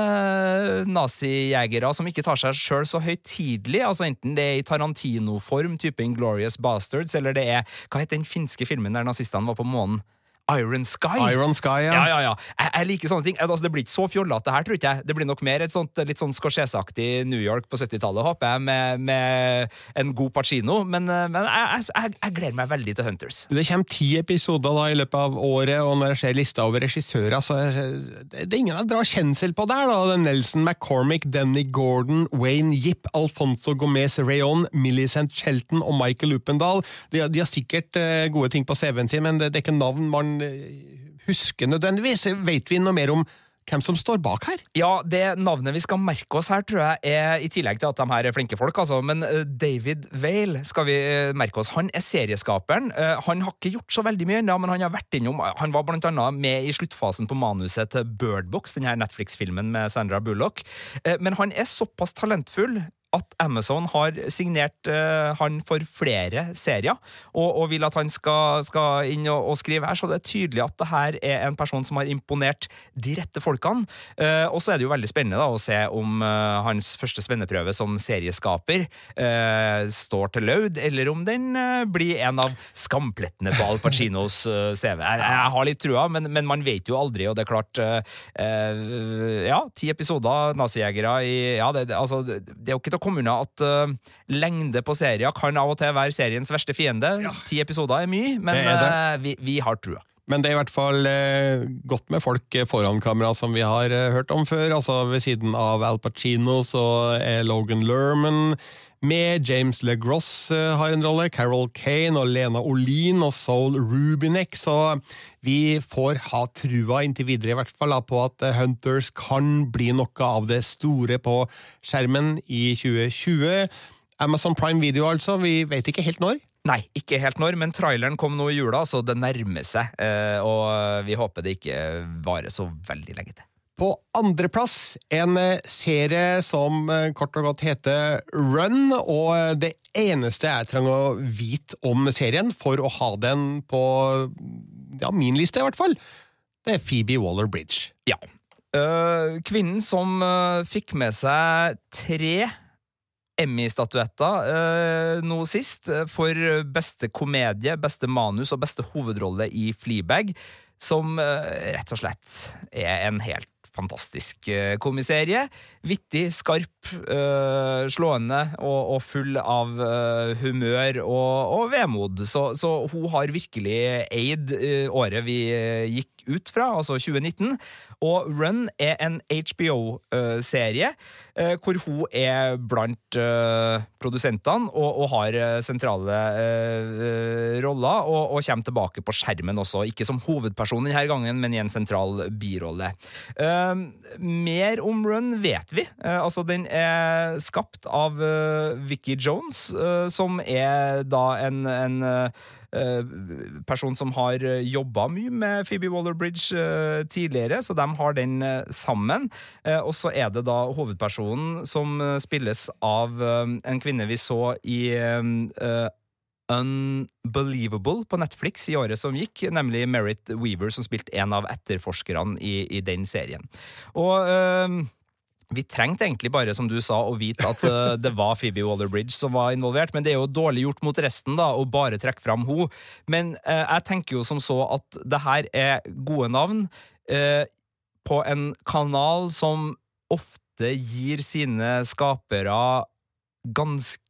nazijegere som ikke tar seg sjøl så høytidelig. Altså enten det er i Tarantino-form, type Inglorious Bastards, eller det er Hva het den finske filmen der nazistene var på månen? Iron Sky. Iron Sky, ja. Ja, ja, ja. Jeg, jeg liker sånne ting. Altså, det blir ikke så fjollete her, tror ikke jeg. Det blir nok mer et sånt litt sånn Scorsese-aktig New York på 70-tallet, håper jeg, med, med en god Pacino. Men, eh, men jeg, jeg, jeg gleder meg veldig til Hunters. Det kommer ti episoder da i løpet av året, og når jeg ser lista over regissører, så det er ingen jeg drar kjensel på der. da. Nelson McCormick, Denny Gordon, Wayne Yip, Alfonso Gomez Rayon, Millicent Shelton og Michael Uppendal. De, har- de har sikkert eh, gode ting på CV-en sin, men det, det er ikke navn man eh, husker nødvendigvis. Vet vi noe mer om hvem som står bak her? Ja, det navnet vi skal merke oss her, tror jeg, er i tillegg til at de her er flinke folk, altså, men eh, David Vale skal vi eh, merke oss. Han er serieskaperen. Han har ikke gjort så veldig mye ennå, men han har vært innom Han var blant annet med i sluttfasen på manuset til Birdbox, den her Netflix-filmen med Sandra Bullock. Men han er såpass talentfull at Amazon har signert uh, han for flere serier, og, og vil at han skal, skal inn og, og, skrive her. Så det er tydelig at det her er en person som har imponert de rette folkene. Uh, og så er det jo veldig spennende da, å se om uh, hans første svenneprøve som serieskaper står til laud, eller om den blir en av skamplettene på Al Pacinos CV. Jeg, jeg, har litt trua, men, men, man vet jo aldri, og det er klart Ja, ti episoder nazijegere i ja, det, altså, det er jo ikke til å komme unna at uh, lengde på serier kan av og til være seriens verste fiende. Ja. Ti episoder er mye, men er uh, vi, vi, har trua. Men det er i hvert fall eh, godt med folk foran kamera, som vi har eh, hørt om før. Altså Ved siden av Al Pacino så er Logan Lerman med. James LeGross uh, har en rolle. Carol Kane og Lena Olin og Soul Rubinek. Så vi får ha trua inntil videre, i hvert fall, på at eh, Hunters kan bli noe av det store på skjermen i 2020. Amazon Prime Video, altså. Vi vet ikke helt når. Nei, ikke helt når, men traileren kom nå i jula, så det nærmer seg. Eh, og vi håper det ikke varer så veldig lenge til. På andreplass en eh, serie som eh, kort og godt heter Run, og eh, det eneste jeg trenger å vite om serien for å ha den på ja, min liste, i hvert fall, det er Phoebe Waller-Bridge. Ja. Kvinnen som fikk med seg tre Emmy-statuetter nå sist for beste komedie, beste manus og beste hovedrolle i Fleabag, som rett og slett er en helt fantastisk eh, komiserie. Vittig, skarp, øh, slående og, og, full av øh, humør og, og vemod. Så, så, hun har virkelig eid øh, året vi gikk ut fra, altså 2019. Og Run er en HBO-serie eh, hvor hun er blant eh, produsentene og, og har eh, sentrale roller, og, og, kommer tilbake på skjermen også. Ikke som hovedperson denne gangen, men i en sentral birolle. mer om Run vet vi. altså, den er skapt av Vicky Jones, som er da en, en person som har eh, jobba mye med Phoebe Waller-Bridge eh, tidligere, så de har den sammen. Og så er det da hovedpersonen som spilles av en kvinne vi så i Unbelievable på Netflix i året som gikk, nemlig Merit Weaver, som spilte en av etterforskerne i, i den serien. Og vi trengte egentlig bare, som du sa, å vite at uh, det var Phoebe Waller-Bridge som var involvert, men det er jo dårlig gjort mot resten da, å bare trekke fram henne. Men uh, jeg tenker jo som så at det her er gode navn uh, på en kanal som ofte gir sine skapere ganske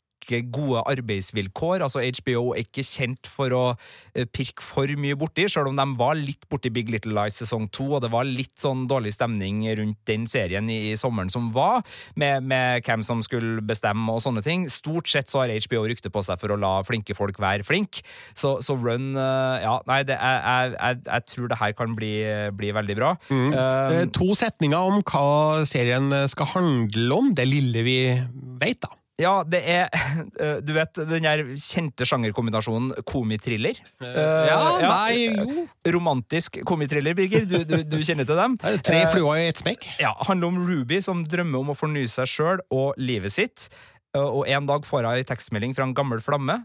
gode arbeidsvilkår. Altså HBO er ikke kjent for å eh, pirke for mye borti, selv om de var litt borti Big Little Lies sesong to, og det var litt sånn dårlig stemning rundt den serien i, sommeren som var, med, med, hvem som skulle bestemme og sånne ting. Stort sett så har HBO rykte på seg for å la flinke folk være flinke, så, så, Run eh, Ja, nei, det, jeg, jeg, jeg, tror det her kan bli, bli veldig bra. Mm. Um, to setninger om hva serien skal handle om, det lille vi vet, da. Ja, det er eh, Du vet den der kjente sjangerkombinasjonen komitriller? Uh, ja, nei, jo. Romantisk komitriller, Birger. Du, du, du, kjenner til dem? Tre fluer i ett smekk. Ja, Handler om Ruby som drømmer om å fornye seg sjøl og livet sitt. Og en dag får hun ei tekstmelding fra en gammel flamme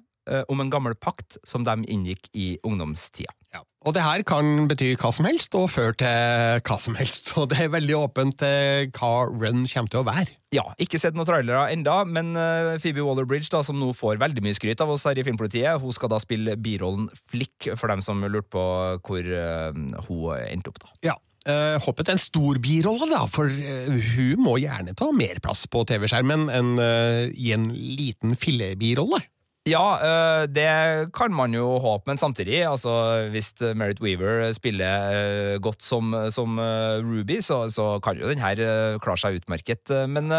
om en gammel pakt som de inngikk i ungdomstida. Ja. Og det her kan bety hva som helst, og føre til hva som helst. Og det er veldig åpent til hva Run kommer til å være. Ja, ikke sett noen trailere enda, men uh, Phoebe Waller-Bridge, da, som nå får veldig mye skryt av oss her i Filmpolitiet, hun skal da spille birollen Flick, for dem som lurte på hvor hun endte opp. da. Ja, Uh, håpet en stor birolle, da, for uh, hun må gjerne ta mer plass på TV-skjermen enn uh, i en liten fillebirolle. Ja, øh, det kan man jo håpe, men samtidig, altså, hvis Merit Weaver spiller øh, godt som, som øh, Ruby, så, så, kan jo den her klare seg utmerket. Men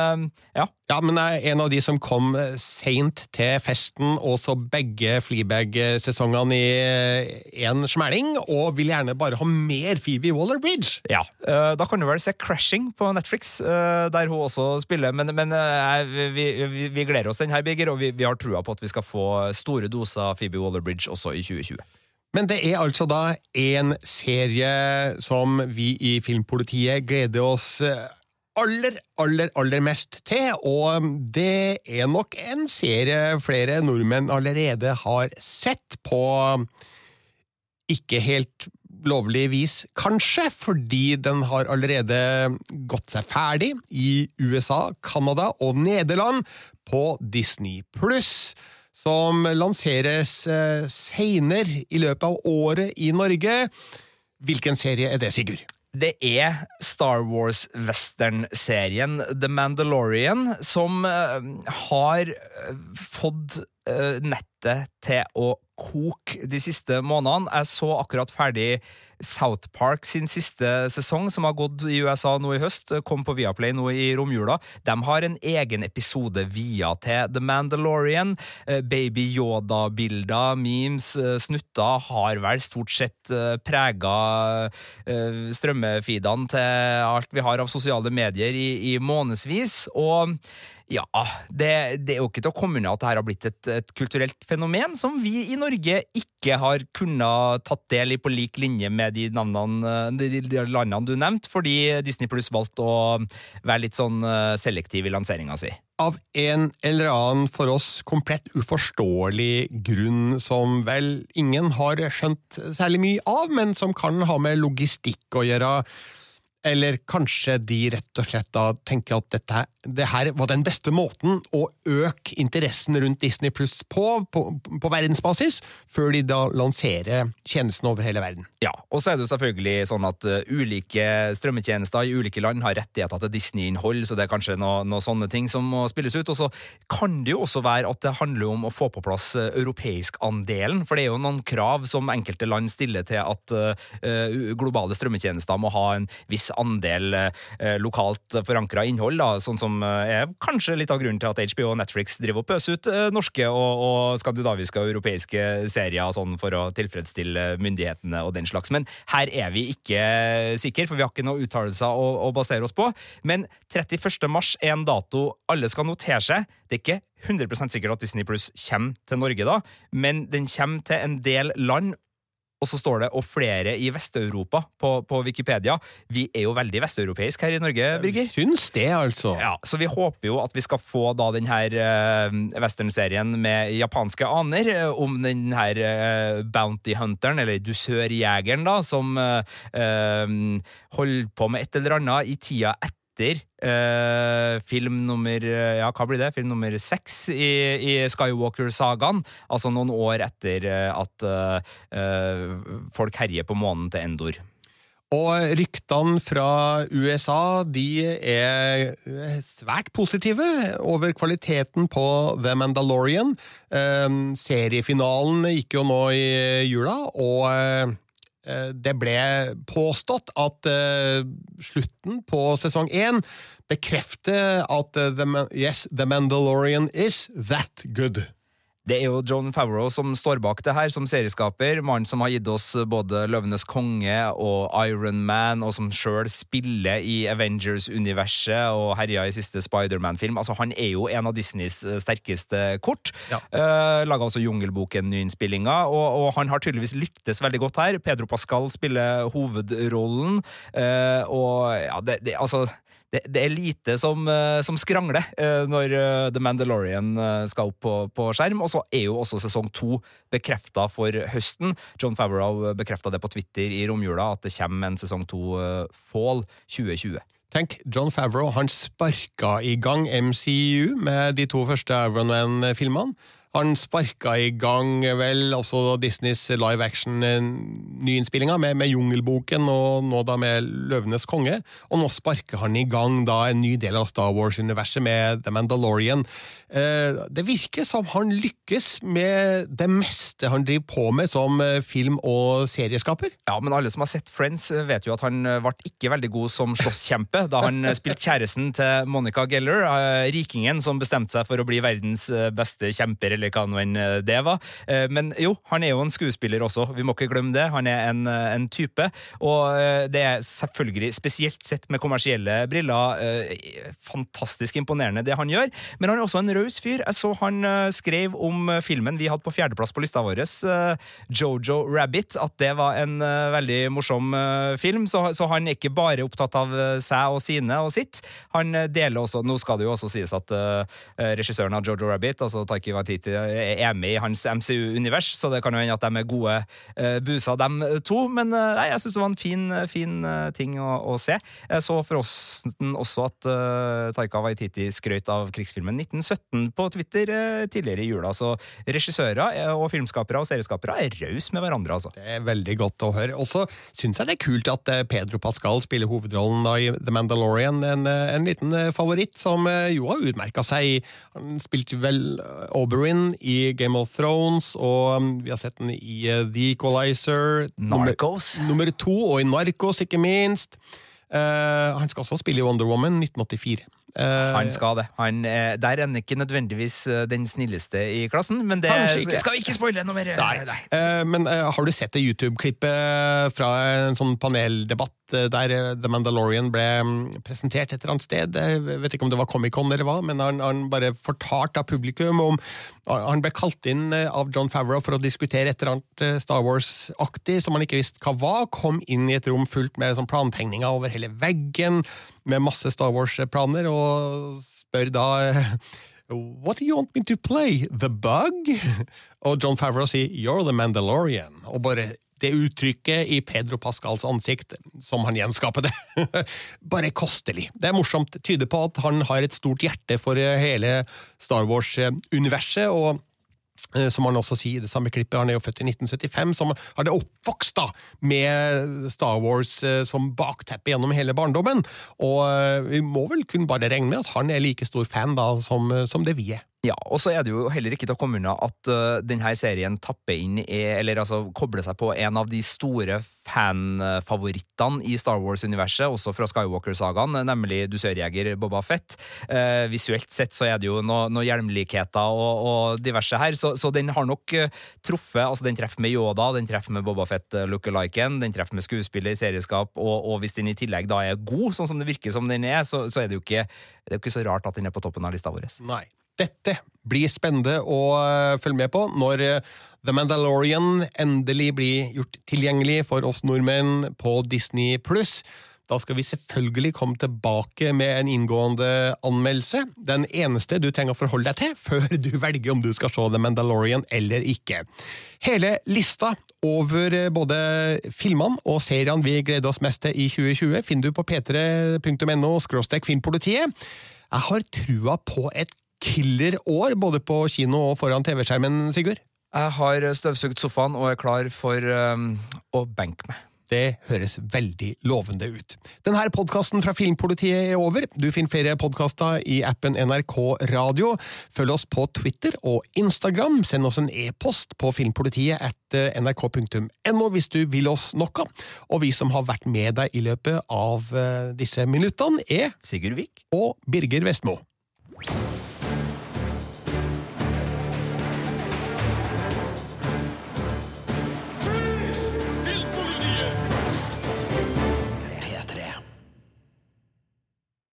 ja. Ja, men jeg er en av de som kom seint til festen og så begge Fleabag-sesongene i én smelling, og vil gjerne bare ha mer Phoebe Waller-Bridge. Ja, da kan du vel se Crashing på Netflix, der hun også spiller, men, men vi, vi, vi, gleder oss den her, Birger, og vi, vi har trua på at vi skal få få store doser Phoebe Waller-Bridge også i 2020. Men det er altså da en serie som vi i Filmpolitiet gleder oss eh, aller, aller, aller mest til, og det er nok en serie flere nordmenn allerede har sett på ikke helt lovlig vis, kanskje, fordi den har allerede gått seg ferdig i USA, Canada og Nederland på Disney pluss som lanseres eh, seinere i løpet av året i Norge. Hvilken serie er det, Sigurd? Det er Star Wars-western-serien The Mandalorian som uh, har uh, fått nettet til å koke de siste månedene. Jeg så akkurat ferdig South Park sin siste sesong, som har gått i USA nå i høst, kom på Viaplay nå i romjula. De har en egen episode via til The Mandalorian. Eh, Baby Yoda-bilder, memes, eh, snutter har vel stort sett eh, prega strømmefeedene til alt vi har av sosiale medier i, i månedsvis. Og ja, det, det, er jo ikke til å komme unna at dette har blitt et, et, kulturelt fenomen som vi i Norge ikke har kunnet tatt del i på lik linje med de, navnene, de, de landene du nevnte, fordi Disney Pluss valgte å være litt sånn eh, selektiv i lanseringa si. Av en eller annen for oss komplett uforståelig grunn som vel ingen har skjønt særlig mye av, men som kan ha med logistikk å gjøre eller kanskje de rett og slett da tenker at dette, det her var den beste måten å øke interessen rundt Disney Pluss på, på, på, verdensbasis, før de da lanserer tjenesten over hele verden. Ja, og så er det jo selvfølgelig sånn at uh, ulike strømmetjenester i ulike land har rettigheter til Disney-innhold, så det er kanskje noen noe sånne ting som må spilles ut. Og så kan det jo også være at det handler om å få på plass uh, europeisk-andelen, for det er jo noen krav som enkelte land stiller til at uh, globale strømmetjenester må ha en viss andel eh, lokalt forankra innhold, da, sånn som eh, er kanskje litt av grunnen til at HBO og Netflix driver og pøser ut eh, norske og, og skandinaviske og europeiske serier sånn for å tilfredsstille myndighetene og den slags. Men her er vi ikke sikre, for vi har ikke noen uttalelser å, å basere oss på. Men 31. mars er en dato alle skal notere seg. Det er ikke 100% sikkert at Disney Pluss kommer til Norge da, men den kommer til en del land, og så står det 'og flere i Vest-Europa' på, på, Wikipedia. Vi er jo veldig vesteuropeisk her i Norge, Birger. Syns det, altså. Ja, Så vi håper jo at vi skal få da den her uh, westernserien med japanske aner, uh, om den her uh, bounty hunteren, eller dusørjegeren, da, som holder på med et eller annet i tida etter etter eh, film nummer Ja, hva blir det? Film nummer seks i, i Skywalker-sagaen. Altså noen år etter eh, at eh, folk herjer på månen til Endor. Og ryktene fra USA de er svært positive over kvaliteten på The Mandalorian. Eh, seriefinalen gikk jo nå i jula, og eh, Eh, det ble påstått at uh, slutten på sesong én bekrefter at uh, the, yes, The Mandalorian is that good. Det er jo John Favreau som står bak det her, som serieskaper. Mannen som har gitt oss både Løvenes konge og Iron Man, og som sjøl spiller i Avengers-universet og herja i siste Spiderman-film. Altså, Han er jo en av Disneys eh, sterkeste kort. Ja. Uh, Laga også Jungelboken-nyinnspillinga, og, og, han har tydeligvis lyktes veldig godt her. Pedro Pascal spiller hovedrollen, uh, og ja, det, det altså det, det, er lite som, eh, som skrangler eh, når eh, The Mandalorian skal opp på, på skjerm. Og så er jo også sesong to bekrefta for høsten. John Favreau bekrefta det på Twitter i romjula, at det kommer en sesong to fall 2020. Tenk, John Favreau han sparka i gang MCU med de to første Iron Han sparka i gang vel også Disneys live action-nyinnspillinga med, med, Jungelboken og nå da med Løvenes konge. Og nå sparker han i gang da en ny del av Star Wars-universet med The Mandalorian. Eh, det virker som han lykkes med det meste han driver på med som eh, film- og serieskaper. Ja, men alle som har sett Friends, eh, vet jo at han ble ikke veldig god som slåsskjempe da han spilte kjæresten til Monica Geller, rikingen som bestemte seg for å bli verdens beste kjemper eller eller hva nå enn det var. Men jo, han er jo en skuespiller også, vi må ikke glemme det. Han er en, en type, og det er selvfølgelig, spesielt sett med kommersielle briller, fantastisk imponerende det han gjør. Men han er også en raus fyr. Jeg så han skrev om filmen vi hadde på fjerdeplass på lista vår, Jojo Rabbit, at det var en veldig morsom film. Så, så han er ikke bare opptatt av seg og sine og sitt. Han deler også Nå skal det jo også sies at regissøren av Jojo Rabbit, altså Taiki Waititi, er med i hans MCU-univers, så det kan jo hende at de er gode uh, buser, dem to. Men uh, nei, jeg syns det var en fin, fin ting å, å, se. Jeg så forresten også at uh, Taika Waititi skrøt av krigsfilmen 1917 på Twitter tidligere i jula. Så regissører og filmskapere og serieskapere er rause med hverandre, altså. Det er veldig godt å høre. Og så syns jeg det er kult at Pedro Pascal spiller hovedrollen i The Mandalorian. En, en liten favoritt som jo har utmerka seg. Han spilte vel Oberyn i Game of Thrones, og um, vi har sett den i uh, The Equalizer. Narcos. Nummer, nummer to, og i Narcos, ikke minst. Uh, han skal også spille i Wonder Woman 1984. Uh, han skal det. Han, uh, der er han ikke nødvendigvis den snilleste i klassen, men det skal vi ikke spoile noe mer. Nei. Nei. Uh, men har du sett det YouTube-klippet fra en sånn paneldebatt der The Mandalorian ble um, presentert et eller annet sted? Jeg vet ikke om det var Comic-Con eller hva, men han, han bare fortalte av publikum om Han ble kalt inn av John Favreau for å diskutere et eller annet Star Wars-aktig som han ikke visste hva var. Kom inn i et rom fullt med sånn plantegninger over hele veggen med masse Star Wars-planer, og spør da What do you want me to play? The Bug? Og John Favreau sier You're the Mandalorian. Og bare det uttrykket i Pedro Pascals ansikt, som han gjenskaper det, bare kostelig. Det er morsomt. Tyder på at han har et stort hjerte for hele Star Wars-universet. og Eh, som han også sier i det samme klippet, han er jo født i 1975, som hadde oppvokst da med Star Wars eh, som bakteppe gjennom hele barndommen. Og eh, vi må vel kun bare regne med at han er like stor fan da som, som det vi er. Ja, og så er det jo heller ikke til å komme unna at uh, denne serien tapper inn i, eller altså kobler seg på en av de store fanfavorittene i Star Wars-universet, også fra Skywalker-sagaen, nemlig dusørjeger Boba Fett. Uh, visuelt sett så er det jo noen noe hjelmlikheter og, og, diverse her, så, så den har nok uh, truffet altså Den treffer med Yoda, den treffer med Boba Fett-lookaliken, den treffer med skuespiller, serieskap, og, og, hvis den i tillegg da er god, sånn som det virker som den er, så, så er det jo ikke, det er jo ikke så rart at den er på toppen av lista vår. Nei. Dette blir spennende å eh, følge med på når eh, The Mandalorian endelig blir gjort tilgjengelig for oss nordmenn på Disney pluss. Da skal vi selvfølgelig komme tilbake med en inngående anmeldelse. Den eneste du trenger å forholde deg til før du velger om du skal se The Mandalorian eller ikke. Hele lista over eh, både filmene og seriene vi gleder oss mest til i 2020, finner du på p3.no filmpolitiet. Jeg har trua på et killer-år, både på kino og foran TV-skjermen, Sigurd? Jeg har støvsugd sofaen og er klar for um, å benke meg. Det høres veldig lovende ut. Denne podkasten fra Filmpolitiet er over. Du finner flere podkaster i appen NRK Radio. Følg oss på Twitter og Instagram. Send oss en e-post på filmpolitiet etter nrk.no hvis du vil oss noe. Og vi som har vært med deg i løpet av eh, disse minuttene, er Sigurd Vik og Birger Vestmo.